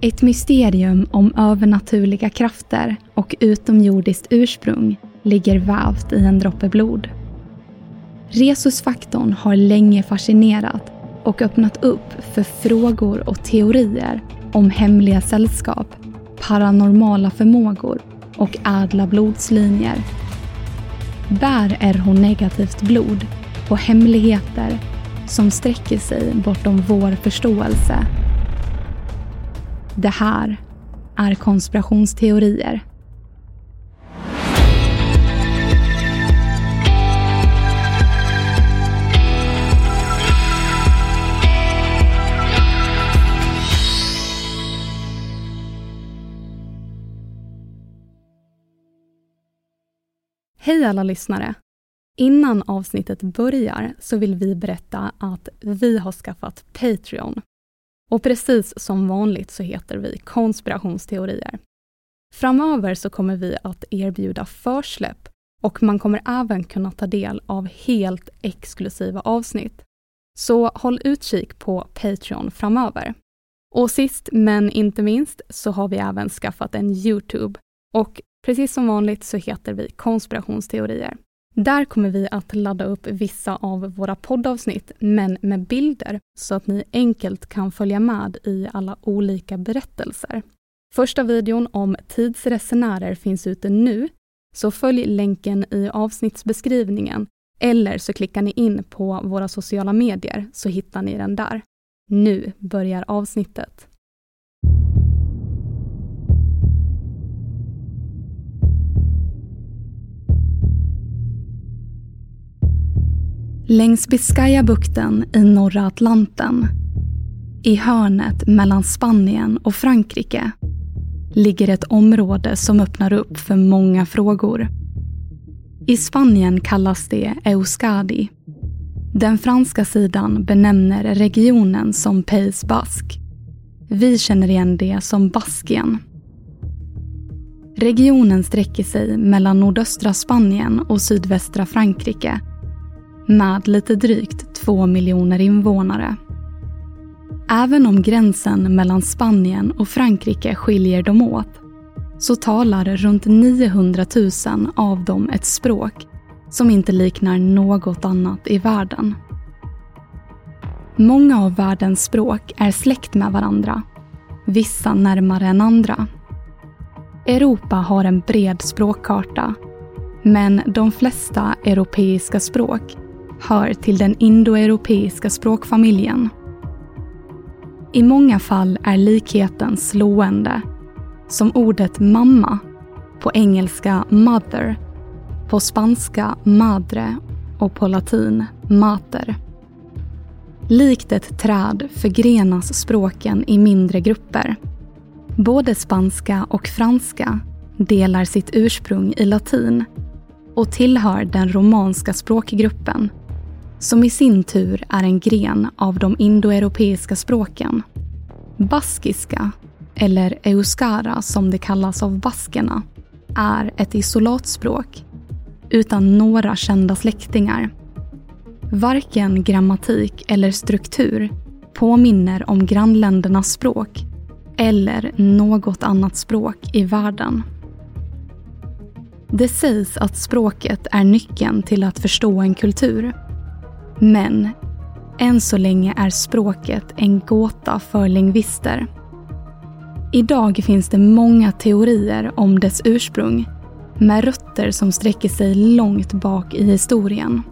Ett mysterium om övernaturliga krafter och utomjordiskt ursprung ligger vävt i en droppe blod. Resusfaktorn har länge fascinerat och öppnat upp för frågor och teorier om hemliga sällskap, paranormala förmågor och ädla blodslinjer. Bär RH negativt blod på hemligheter som sträcker sig bortom vår förståelse. Det här är konspirationsteorier. Hej alla lyssnare! Innan avsnittet börjar så vill vi berätta att vi har skaffat Patreon. Och precis som vanligt så heter vi konspirationsteorier. Framöver så kommer vi att erbjuda försläpp och man kommer även kunna ta del av helt exklusiva avsnitt. Så håll utkik på Patreon framöver. Och sist men inte minst så har vi även skaffat en Youtube och Precis som vanligt så heter vi konspirationsteorier. Där kommer vi att ladda upp vissa av våra poddavsnitt, men med bilder, så att ni enkelt kan följa med i alla olika berättelser. Första videon om tidsresenärer finns ute nu, så följ länken i avsnittsbeskrivningen eller så klickar ni in på våra sociala medier så hittar ni den där. Nu börjar avsnittet. Längs Biscayabukten i norra Atlanten, i hörnet mellan Spanien och Frankrike, ligger ett område som öppnar upp för många frågor. I Spanien kallas det Euskadi. Den franska sidan benämner regionen som Pays Basque. Vi känner igen det som Baskien. Regionen sträcker sig mellan nordöstra Spanien och sydvästra Frankrike med lite drygt två miljoner invånare. Även om gränsen mellan Spanien och Frankrike skiljer dem åt så talar runt 900 000 av dem ett språk som inte liknar något annat i världen. Många av världens språk är släkt med varandra, vissa närmare än andra. Europa har en bred språkkarta, men de flesta europeiska språk hör till den indoeuropeiska språkfamiljen. I många fall är likheten slående som ordet mamma, på engelska mother, på spanska madre och på latin mater. Likt ett träd förgrenas språken i mindre grupper. Både spanska och franska delar sitt ursprung i latin och tillhör den romanska språkgruppen som i sin tur är en gren av de indoeuropeiska språken. Baskiska, eller euskara som det kallas av baskerna, är ett isolatspråk utan några kända släktingar. Varken grammatik eller struktur påminner om grannländernas språk eller något annat språk i världen. Det sägs att språket är nyckeln till att förstå en kultur. Men än så länge är språket en gåta för lingvister. Idag finns det många teorier om dess ursprung med rötter som sträcker sig långt bak i historien.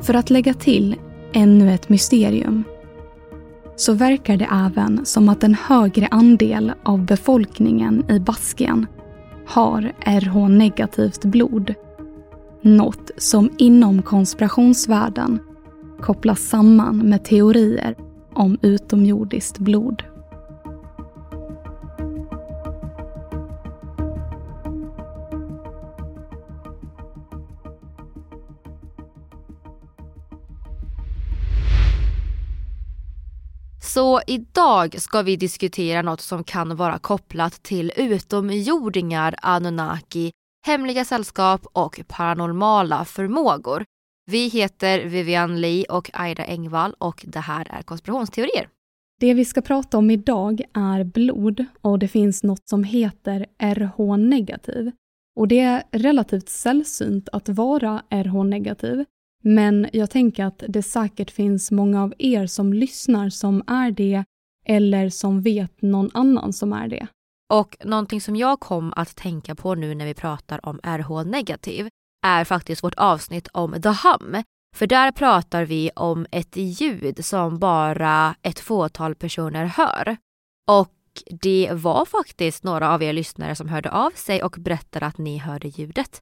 För att lägga till ännu ett mysterium så verkar det även som att en högre andel av befolkningen i Baskien har RH-negativt blod. Något som inom konspirationsvärlden kopplas samman med teorier om utomjordiskt blod. Så idag ska vi diskutera något som kan vara kopplat till utomjordingar, Anunnaki, hemliga sällskap och paranormala förmågor. Vi heter Vivian Lee och Aida Engvall och det här är konspirationsteorier. Det vi ska prata om idag är blod och det finns något som heter RH-negativ. Och det är relativt sällsynt att vara RH-negativ. Men jag tänker att det säkert finns många av er som lyssnar som är det eller som vet någon annan som är det. Och någonting som jag kom att tänka på nu när vi pratar om RH-negativ är faktiskt vårt avsnitt om The Hum. För där pratar vi om ett ljud som bara ett fåtal personer hör. Och det var faktiskt några av er lyssnare som hörde av sig och berättade att ni hörde ljudet.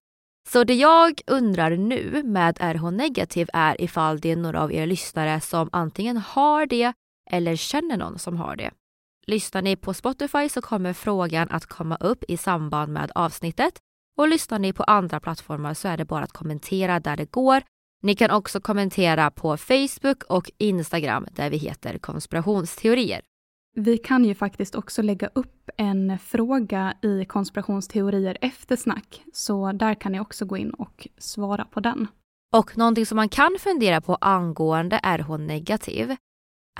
Så det jag undrar nu med RH negativ är ifall det är några av er lyssnare som antingen har det eller känner någon som har det. Lyssnar ni på Spotify så kommer frågan att komma upp i samband med avsnittet och lyssnar ni på andra plattformar så är det bara att kommentera där det går. Ni kan också kommentera på Facebook och Instagram där vi heter konspirationsteorier. Vi kan ju faktiskt också lägga upp en fråga i konspirationsteorier eftersnack, så där kan ni också gå in och svara på den. Och någonting som man kan fundera på angående RH-negativ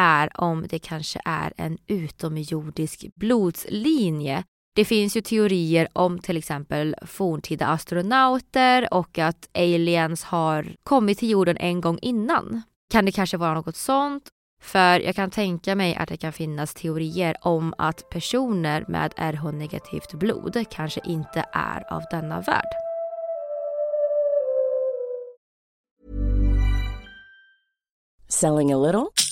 är om det kanske är en utomjordisk blodslinje. Det finns ju teorier om till exempel forntida astronauter och att aliens har kommit till jorden en gång innan. Kan det kanske vara något sånt? För jag kan tänka mig att det kan finnas teorier om att personer med RH-negativt blod kanske inte är av denna värld. Selling a little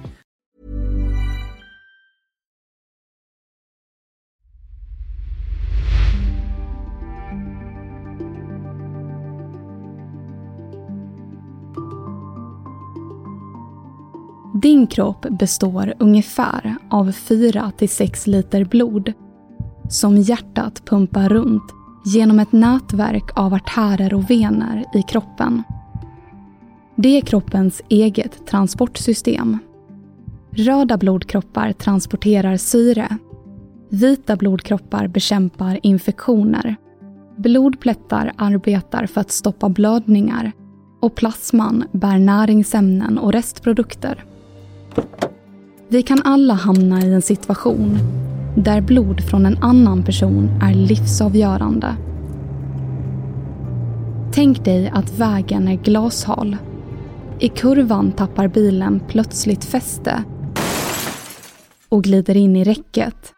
Din kropp består ungefär av 4 till 6 liter blod som hjärtat pumpar runt genom ett nätverk av artärer och vener i kroppen. Det är kroppens eget transportsystem. Röda blodkroppar transporterar syre. Vita blodkroppar bekämpar infektioner. Blodplättar arbetar för att stoppa blödningar och plasman bär näringsämnen och restprodukter. Vi kan alla hamna i en situation där blod från en annan person är livsavgörande. Tänk dig att vägen är glashal. I kurvan tappar bilen plötsligt fäste och glider in i räcket.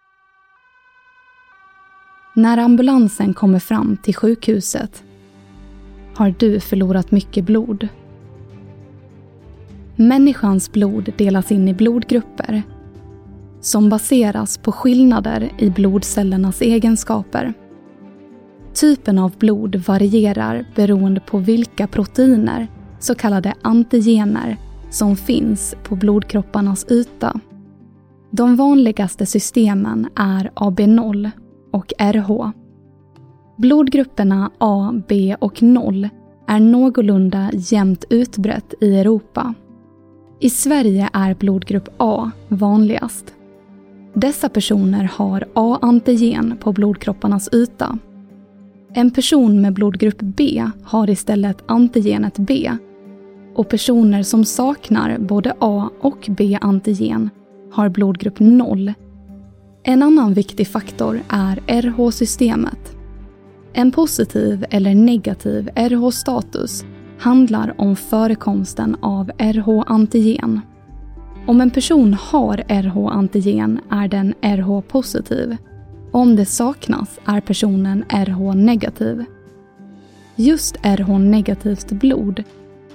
När ambulansen kommer fram till sjukhuset har du förlorat mycket blod. Människans blod delas in i blodgrupper som baseras på skillnader i blodcellernas egenskaper. Typen av blod varierar beroende på vilka proteiner, så kallade antigener, som finns på blodkropparnas yta. De vanligaste systemen är AB0 och RH. Blodgrupperna A, B och 0 är någorlunda jämnt utbrett i Europa. I Sverige är blodgrupp A vanligast. Dessa personer har A-antigen på blodkropparnas yta. En person med blodgrupp B har istället antigenet B och personer som saknar både A och B-antigen har blodgrupp 0. En annan viktig faktor är RH-systemet. En positiv eller negativ RH-status handlar om förekomsten av RH-antigen. Om en person har RH-antigen är den RH-positiv. Om det saknas är personen RH-negativ. Just RH-negativt blod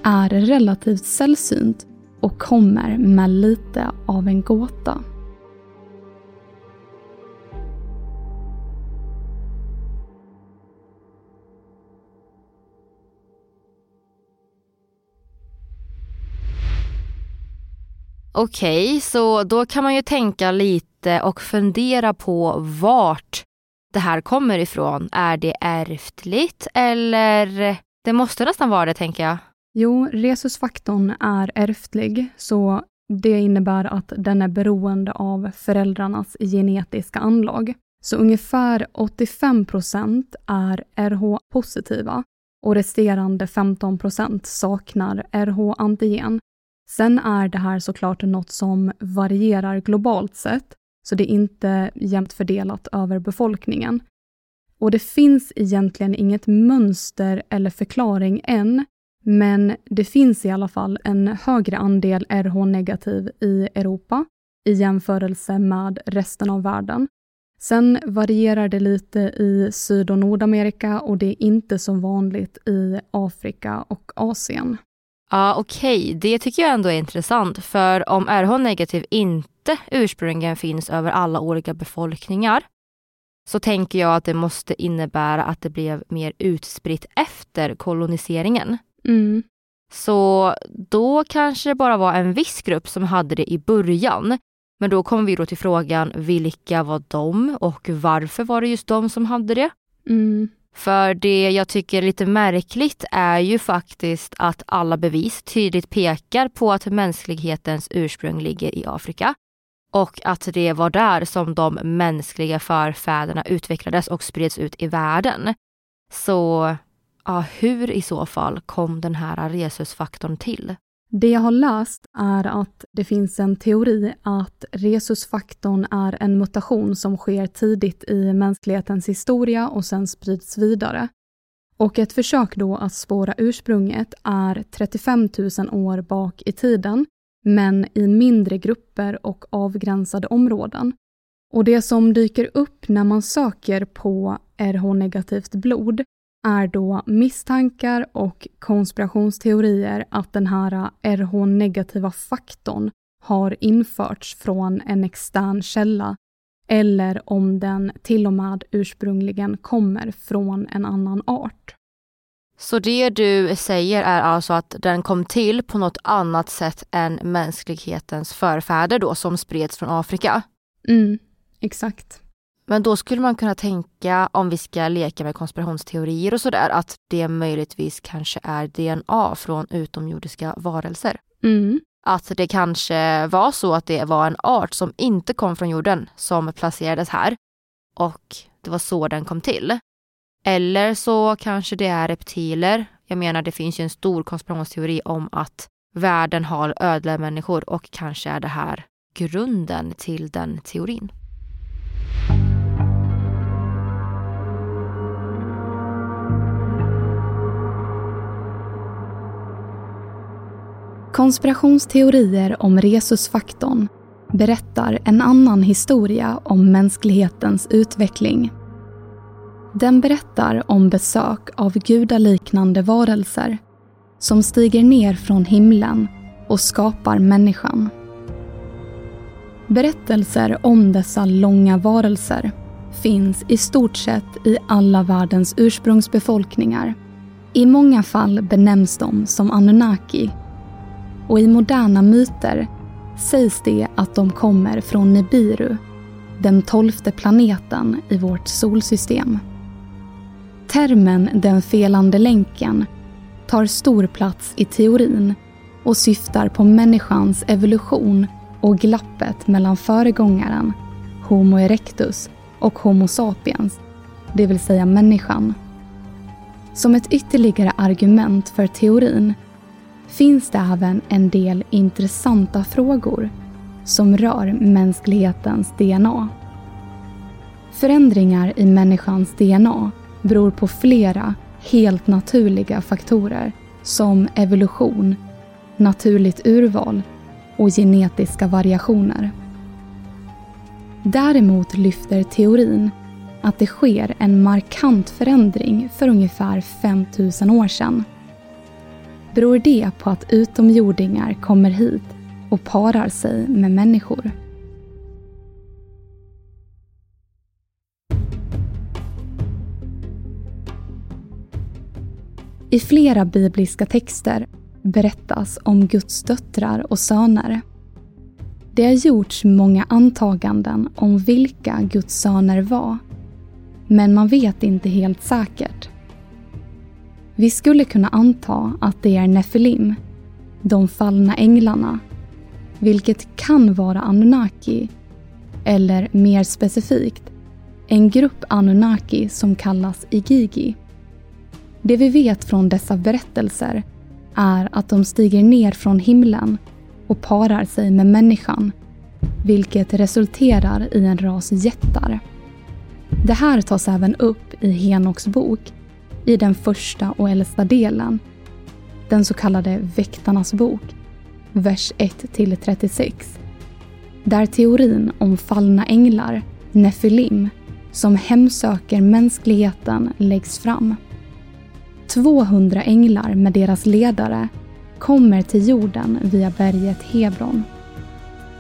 är relativt sällsynt och kommer med lite av en gåta. Okej, okay, så då kan man ju tänka lite och fundera på vart det här kommer ifrån. Är det ärftligt eller? Det måste nästan vara det tänker jag. Jo, resusfaktorn är ärftlig, så det innebär att den är beroende av föräldrarnas genetiska anlag. Så ungefär 85 procent är RH-positiva och resterande 15 procent saknar RH-antigen. Sen är det här såklart något som varierar globalt sett, så det är inte jämnt fördelat över befolkningen. Och det finns egentligen inget mönster eller förklaring än, men det finns i alla fall en högre andel RH-negativ i Europa i jämförelse med resten av världen. Sen varierar det lite i Syd och Nordamerika och det är inte så vanligt i Afrika och Asien. Ja, okej. Okay. Det tycker jag ändå är intressant. För om RH negativ inte ursprungligen finns över alla olika befolkningar så tänker jag att det måste innebära att det blev mer utspritt efter koloniseringen. Mm. Så då kanske det bara var en viss grupp som hade det i början. Men då kommer vi då till frågan, vilka var de och varför var det just de som hade det? Mm. För det jag tycker är lite märkligt är ju faktiskt att alla bevis tydligt pekar på att mänsklighetens ursprung ligger i Afrika. Och att det var där som de mänskliga förfäderna utvecklades och spreds ut i världen. Så ja, hur i så fall kom den här resusfaktorn till? Det jag har läst är att det finns en teori att resusfaktorn är en mutation som sker tidigt i mänsklighetens historia och sen sprids vidare. Och ett försök då att spåra ursprunget är 35 000 år bak i tiden, men i mindre grupper och avgränsade områden. Och det som dyker upp när man söker på RH-negativt blod är då misstankar och konspirationsteorier att den här RH-negativa faktorn har införts från en extern källa eller om den till och med ursprungligen kommer från en annan art. Så det du säger är alltså att den kom till på något annat sätt än mänsklighetens förfäder då som spreds från Afrika? Mm, exakt. Men då skulle man kunna tänka, om vi ska leka med konspirationsteorier och sådär, att det möjligtvis kanske är DNA från utomjordiska varelser. Mm. Att det kanske var så att det var en art som inte kom från jorden som placerades här och det var så den kom till. Eller så kanske det är reptiler. Jag menar, det finns ju en stor konspirationsteori om att världen har ödla människor och kanske är det här grunden till den teorin. Konspirationsteorier om resusfaktorn berättar en annan historia om mänsklighetens utveckling. Den berättar om besök av gudaliknande varelser som stiger ner från himlen och skapar människan. Berättelser om dessa långa varelser finns i stort sett i alla världens ursprungsbefolkningar. I många fall benämns de som Anunnaki och i moderna myter sägs det att de kommer från Nibiru, den tolfte planeten i vårt solsystem. Termen den felande länken tar stor plats i teorin och syftar på människans evolution och glappet mellan föregångaren, Homo erectus, och Homo sapiens, det vill säga människan. Som ett ytterligare argument för teorin finns det även en del intressanta frågor som rör mänsklighetens DNA. Förändringar i människans DNA beror på flera helt naturliga faktorer som evolution, naturligt urval och genetiska variationer. Däremot lyfter teorin att det sker en markant förändring för ungefär 5000 år sedan beror det på att utomjordingar kommer hit och parar sig med människor. I flera bibliska texter berättas om Guds döttrar och söner. Det har gjorts många antaganden om vilka Guds söner var, men man vet inte helt säkert. Vi skulle kunna anta att det är Nefilim, de fallna änglarna, vilket kan vara Anunnaki, eller mer specifikt, en grupp Anunnaki som kallas Igigi. Det vi vet från dessa berättelser är att de stiger ner från himlen och parar sig med människan, vilket resulterar i en ras jättar. Det här tas även upp i Henoks bok i den första och äldsta delen, den så kallade Väktarnas bok, vers 1-36, där teorin om fallna änglar, Nefilim, som hemsöker mänskligheten läggs fram. 200 änglar med deras ledare kommer till jorden via berget Hebron.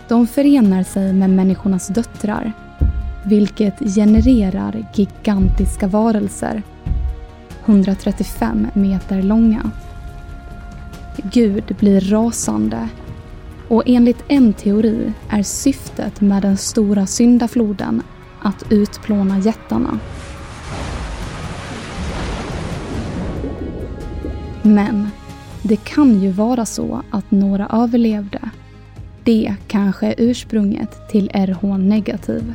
De förenar sig med människornas döttrar, vilket genererar gigantiska varelser 135 meter långa. Gud blir rasande och enligt en teori är syftet med den stora syndafloden att utplåna jättarna. Men det kan ju vara så att några överlevde. Det kanske är ursprunget till RH negativ.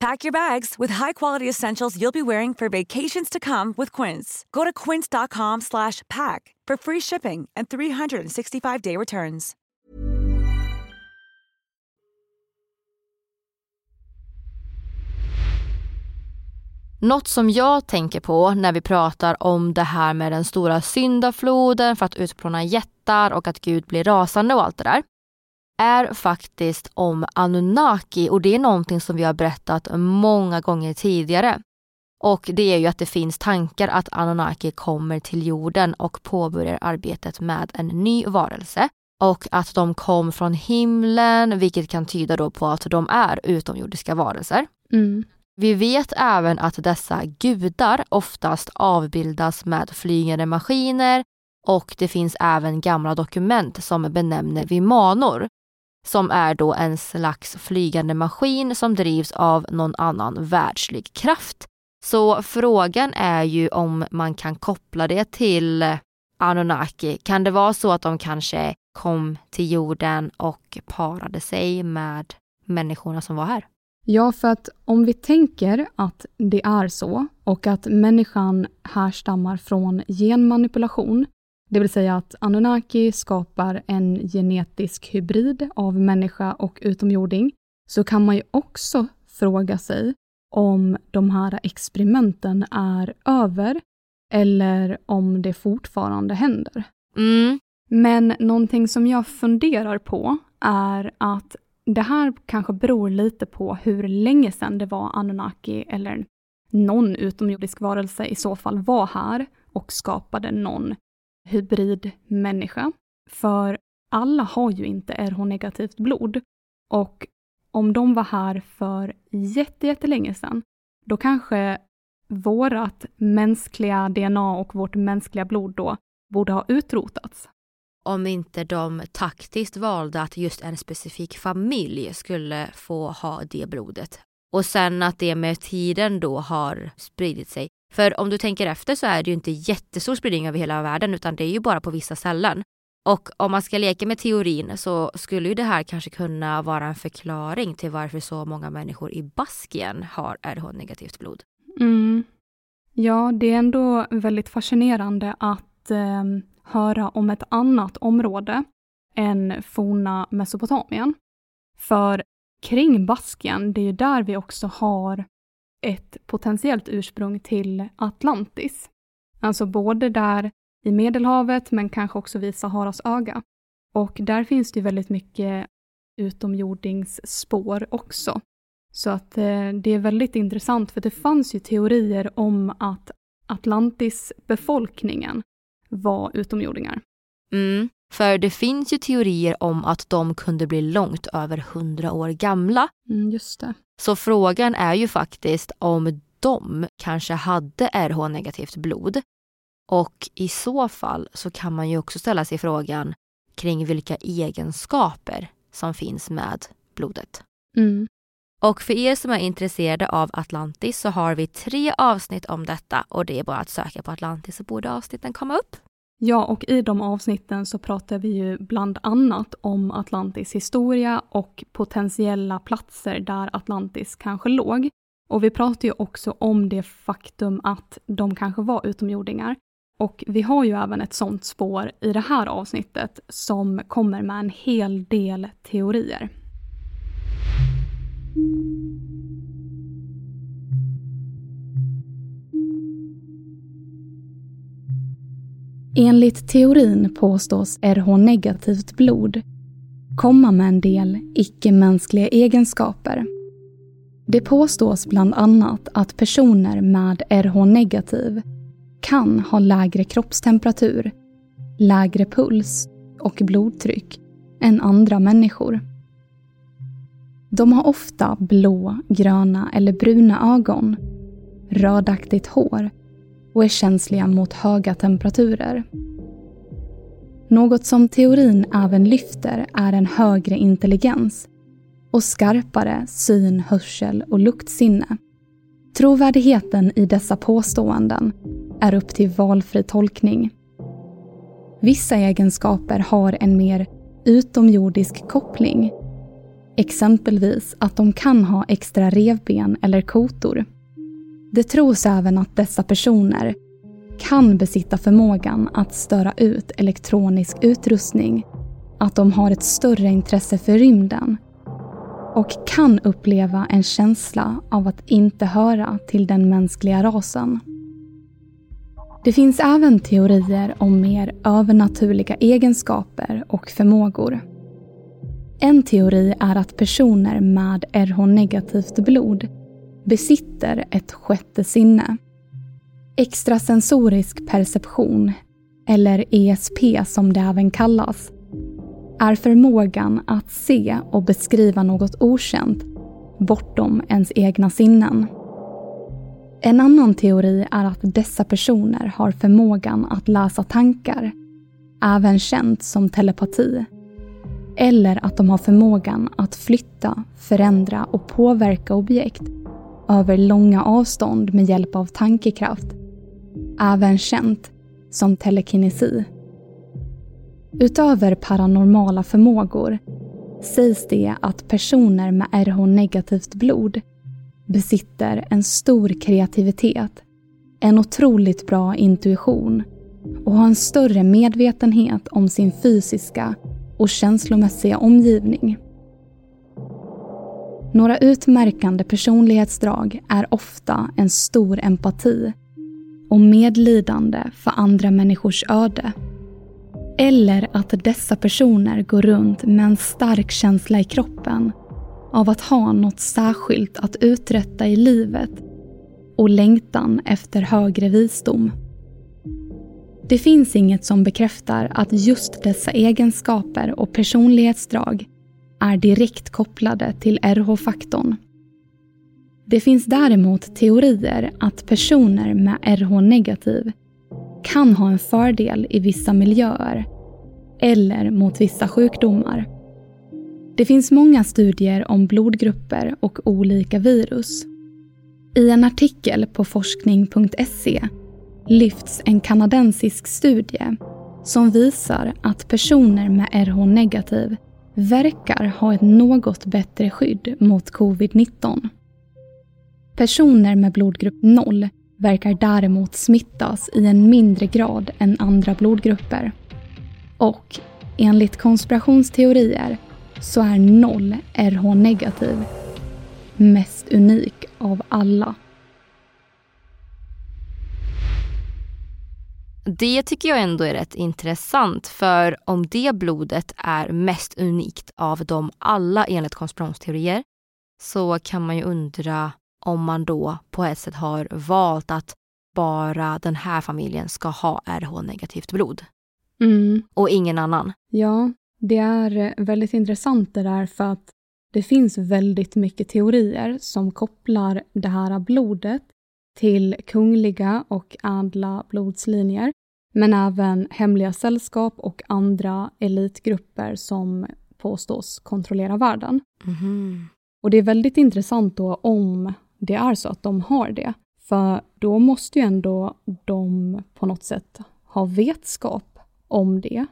Pack your bags with high-quality essentials you'll be wearing for vacations to come with Quince. Go to quince.com/pack for free shipping and 365-day returns. Något som jag tänker på när vi pratar om det här med den stora syndafloden för att utplåna jättar och att Gud blir rasande och allt det där är faktiskt om Anunnaki och det är någonting som vi har berättat många gånger tidigare. Och det är ju att det finns tankar att Anunnaki kommer till jorden och påbörjar arbetet med en ny varelse och att de kom från himlen, vilket kan tyda då på att de är utomjordiska varelser. Mm. Vi vet även att dessa gudar oftast avbildas med flygande maskiner och det finns även gamla dokument som benämner vimanor som är då en slags flygande maskin som drivs av någon annan världslig kraft. Så frågan är ju om man kan koppla det till Anunnaki. Kan det vara så att de kanske kom till jorden och parade sig med människorna som var här? Ja, för att om vi tänker att det är så och att människan härstammar från genmanipulation, det vill säga att Anunnaki skapar en genetisk hybrid av människa och utomjording, så kan man ju också fråga sig om de här experimenten är över eller om det fortfarande händer. Mm. Men någonting som jag funderar på är att det här kanske beror lite på hur länge sedan det var Anunnaki eller någon utomjordisk varelse i så fall var här och skapade någon hybridmänniska. För alla har ju inte RH-negativt blod. Och om de var här för jättelänge sedan, då kanske vårt mänskliga DNA och vårt mänskliga blod då borde ha utrotats. Om inte de taktiskt valde att just en specifik familj skulle få ha det blodet. Och sen att det med tiden då har spridit sig. För om du tänker efter så är det ju inte jättestor spridning över hela världen utan det är ju bara på vissa ställen. Och om man ska leka med teorin så skulle ju det här kanske kunna vara en förklaring till varför så många människor i Baskien har RH-negativt blod. Mm. Ja, det är ändå väldigt fascinerande att eh, höra om ett annat område än forna Mesopotamien. För kring Baskien, det är ju där vi också har ett potentiellt ursprung till Atlantis. Alltså både där i Medelhavet men kanske också vid Saharas öga. Och där finns det ju väldigt mycket utomjordingsspår också. Så att eh, det är väldigt intressant för det fanns ju teorier om att Atlantis-befolkningen var utomjordingar. Mm, för det finns ju teorier om att de kunde bli långt över hundra år gamla. Mm, just det. Så frågan är ju faktiskt om de kanske hade RH-negativt blod. Och i så fall så kan man ju också ställa sig frågan kring vilka egenskaper som finns med blodet. Mm. Och för er som är intresserade av Atlantis så har vi tre avsnitt om detta och det är bara att söka på Atlantis så borde avsnitten komma upp. Ja, och i de avsnitten så pratar vi ju bland annat om Atlantis historia och potentiella platser där Atlantis kanske låg. Och vi pratar ju också om det faktum att de kanske var utomjordingar. Och vi har ju även ett sånt spår i det här avsnittet som kommer med en hel del teorier. Enligt teorin påstås RH-negativt blod komma med en del icke-mänskliga egenskaper. Det påstås bland annat att personer med RH-negativ kan ha lägre kroppstemperatur, lägre puls och blodtryck än andra människor. De har ofta blå, gröna eller bruna ögon, rödaktigt hår och är känsliga mot höga temperaturer. Något som teorin även lyfter är en högre intelligens och skarpare syn, hörsel och luktsinne. Trovärdigheten i dessa påståenden är upp till valfri tolkning. Vissa egenskaper har en mer utomjordisk koppling. Exempelvis att de kan ha extra revben eller kotor. Det tros även att dessa personer kan besitta förmågan att störa ut elektronisk utrustning, att de har ett större intresse för rymden och kan uppleva en känsla av att inte höra till den mänskliga rasen. Det finns även teorier om mer övernaturliga egenskaper och förmågor. En teori är att personer med RH-negativt blod besitter ett sjätte sinne. Extrasensorisk perception, eller ESP som det även kallas, är förmågan att se och beskriva något okänt bortom ens egna sinnen. En annan teori är att dessa personer har förmågan att läsa tankar, även känt som telepati. Eller att de har förmågan att flytta, förändra och påverka objekt över långa avstånd med hjälp av tankekraft. Även känt som telekinesi. Utöver paranormala förmågor sägs det att personer med RH-negativt blod besitter en stor kreativitet, en otroligt bra intuition och har en större medvetenhet om sin fysiska och känslomässiga omgivning. Några utmärkande personlighetsdrag är ofta en stor empati och medlidande för andra människors öde. Eller att dessa personer går runt med en stark känsla i kroppen av att ha något särskilt att uträtta i livet och längtan efter högre visdom. Det finns inget som bekräftar att just dessa egenskaper och personlighetsdrag är direkt kopplade till RH-faktorn. Det finns däremot teorier att personer med RH-negativ kan ha en fördel i vissa miljöer eller mot vissa sjukdomar. Det finns många studier om blodgrupper och olika virus. I en artikel på forskning.se lyfts en kanadensisk studie som visar att personer med RH-negativ verkar ha ett något bättre skydd mot covid-19. Personer med blodgrupp 0 verkar däremot smittas i en mindre grad än andra blodgrupper. Och enligt konspirationsteorier så är 0 RH-negativ mest unik av alla. Det tycker jag ändå är rätt intressant för om det blodet är mest unikt av dem alla enligt konspirationsteorier så kan man ju undra om man då på ett sätt har valt att bara den här familjen ska ha RH-negativt blod. Mm. Och ingen annan. Ja, det är väldigt intressant det där för att det finns väldigt mycket teorier som kopplar det här blodet till kungliga och ädla blodslinjer, men även hemliga sällskap och andra elitgrupper som påstås kontrollera världen. Mm. Och det är väldigt intressant då om det är så att de har det, för då måste ju ändå de på något sätt ha vetskap om det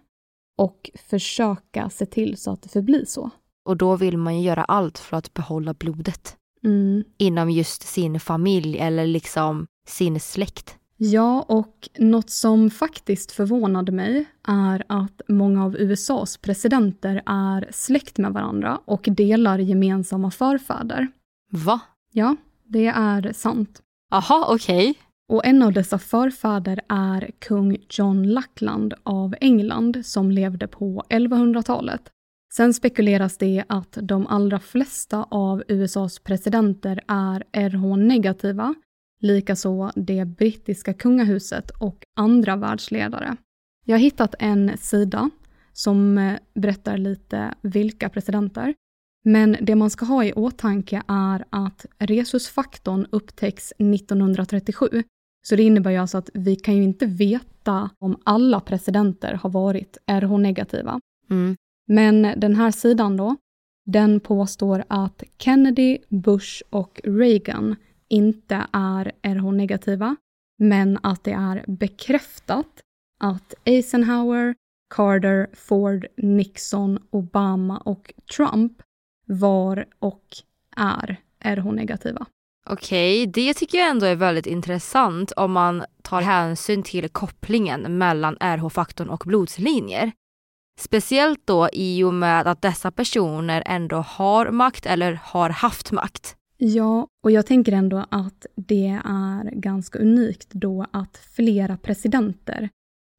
och försöka se till så att det förblir så. Och då vill man ju göra allt för att behålla blodet Mm. inom just sin familj eller liksom sin släkt. Ja, och något som faktiskt förvånade mig är att många av USAs presidenter är släkt med varandra och delar gemensamma förfäder. Va? Ja, det är sant. Aha, okej. Och en av dessa förfäder är kung John Lackland av England som levde på 1100-talet. Sen spekuleras det att de allra flesta av USAs presidenter är RH-negativa, likaså det brittiska kungahuset och andra världsledare. Jag har hittat en sida som eh, berättar lite vilka presidenter. Men det man ska ha i åtanke är att resusfaktorn upptäcks 1937. Så det innebär ju alltså att vi kan ju inte veta om alla presidenter har varit RH-negativa. Mm. Men den här sidan då, den påstår att Kennedy, Bush och Reagan inte är RH-negativa, men att det är bekräftat att Eisenhower, Carter, Ford, Nixon, Obama och Trump var och är RH-negativa. Okej, det tycker jag ändå är väldigt intressant om man tar hänsyn till kopplingen mellan RH-faktorn och blodslinjer. Speciellt då i och med att dessa personer ändå har makt eller har haft makt. Ja, och jag tänker ändå att det är ganska unikt då att flera presidenter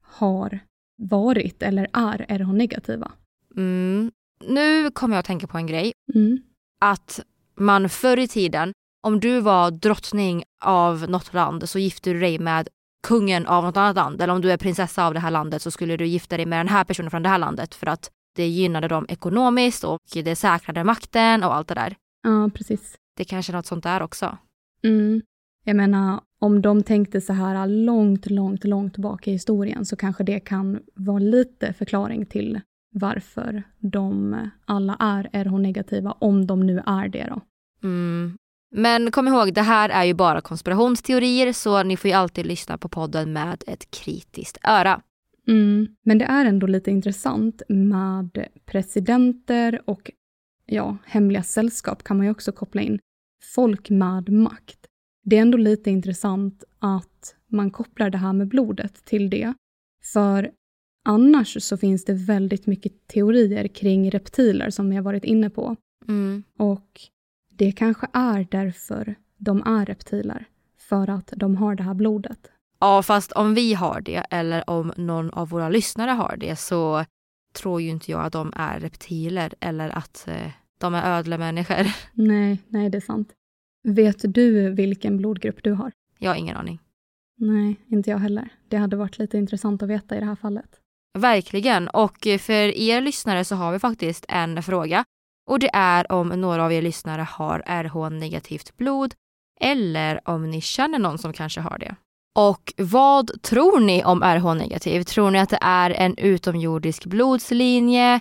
har varit eller är RH-negativa. Mm. Nu kommer jag att tänka på en grej. Mm. Att man förr i tiden, om du var drottning av något land så gifte du dig med kungen av något annat land. Eller om du är prinsessa av det här landet så skulle du gifta dig med den här personen från det här landet för att det gynnade dem ekonomiskt och det säkrade makten och allt det där. Ja, precis. Det kanske är något sånt där också. Mm. Jag menar, om de tänkte så här långt, långt, långt bak i historien så kanske det kan vara lite förklaring till varför de alla är RH-negativa, om de nu är det då. Mm. Men kom ihåg, det här är ju bara konspirationsteorier så ni får ju alltid lyssna på podden med ett kritiskt öra. Mm. Men det är ändå lite intressant med presidenter och ja, hemliga sällskap kan man ju också koppla in. Folk med makt. Det är ändå lite intressant att man kopplar det här med blodet till det. För annars så finns det väldigt mycket teorier kring reptiler som vi har varit inne på. Mm. Och det kanske är därför de är reptiler. För att de har det här blodet. Ja, fast om vi har det eller om någon av våra lyssnare har det så tror ju inte jag att de är reptiler eller att eh, de är ödlemänniskor. Nej, nej det är sant. Vet du vilken blodgrupp du har? Jag har ingen aning. Nej, inte jag heller. Det hade varit lite intressant att veta i det här fallet. Verkligen. Och för er lyssnare så har vi faktiskt en fråga. Och det är om några av er lyssnare har RH-negativt blod eller om ni känner någon som kanske har det. Och vad tror ni om RH-negativ? Tror ni att det är en utomjordisk blodslinje?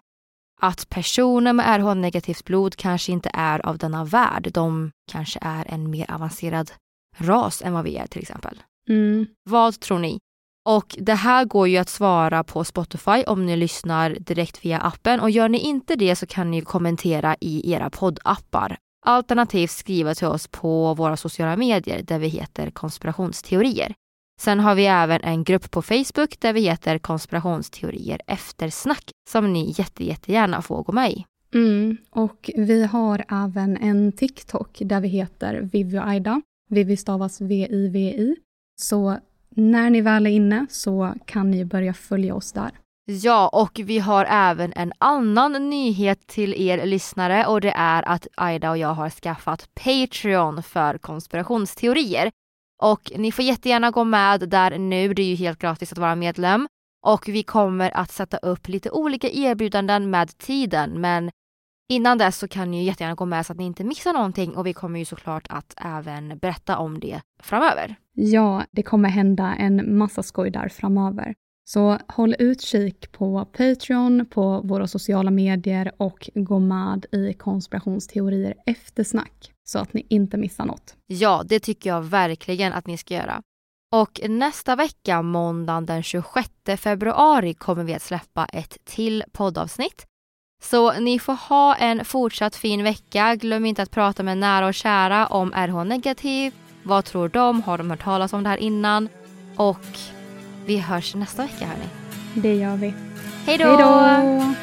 Att personer med RH-negativt blod kanske inte är av denna värld. De kanske är en mer avancerad ras än vad vi är till exempel. Mm. Vad tror ni? Och det här går ju att svara på Spotify om ni lyssnar direkt via appen och gör ni inte det så kan ni kommentera i era poddappar. Alternativt skriva till oss på våra sociala medier där vi heter konspirationsteorier. Sen har vi även en grupp på Facebook där vi heter konspirationsteorier eftersnack som ni jätte, jättegärna får gå med i. Mm. Och vi har även en TikTok där vi heter Vivi och Aida. Vivi stavas V-I-V-I. Så när ni väl är inne så kan ni börja följa oss där. Ja, och vi har även en annan nyhet till er lyssnare och det är att Aida och jag har skaffat Patreon för konspirationsteorier. Och ni får jättegärna gå med där nu, det är ju helt gratis att vara medlem. Och vi kommer att sätta upp lite olika erbjudanden med tiden men innan dess så kan ni ju jättegärna gå med så att ni inte missar någonting och vi kommer ju såklart att även berätta om det framöver. Ja, det kommer hända en massa skoj där framöver. Så håll utkik på Patreon, på våra sociala medier och gå med i konspirationsteorier eftersnack så att ni inte missar något. Ja, det tycker jag verkligen att ni ska göra. Och nästa vecka, måndagen den 26 februari, kommer vi att släppa ett till poddavsnitt. Så ni får ha en fortsatt fin vecka. Glöm inte att prata med nära och kära om RH-negativ. Vad tror de? Har de hört talas om det här innan? Och vi hörs nästa vecka hörni. Det gör vi. Hej då! Hej då!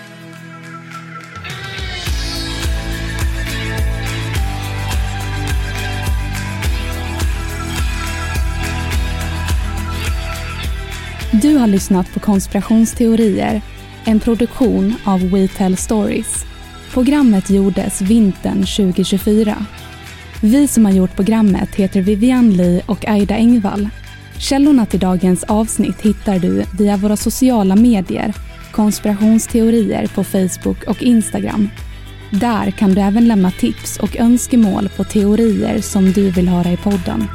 Du har lyssnat på konspirationsteorier, en produktion av We Tell Stories. Programmet gjordes vintern 2024. Vi som har gjort programmet heter Vivian Lee och Aida Engvall. Källorna till dagens avsnitt hittar du via våra sociala medier, konspirationsteorier på Facebook och Instagram. Där kan du även lämna tips och önskemål på teorier som du vill höra i podden.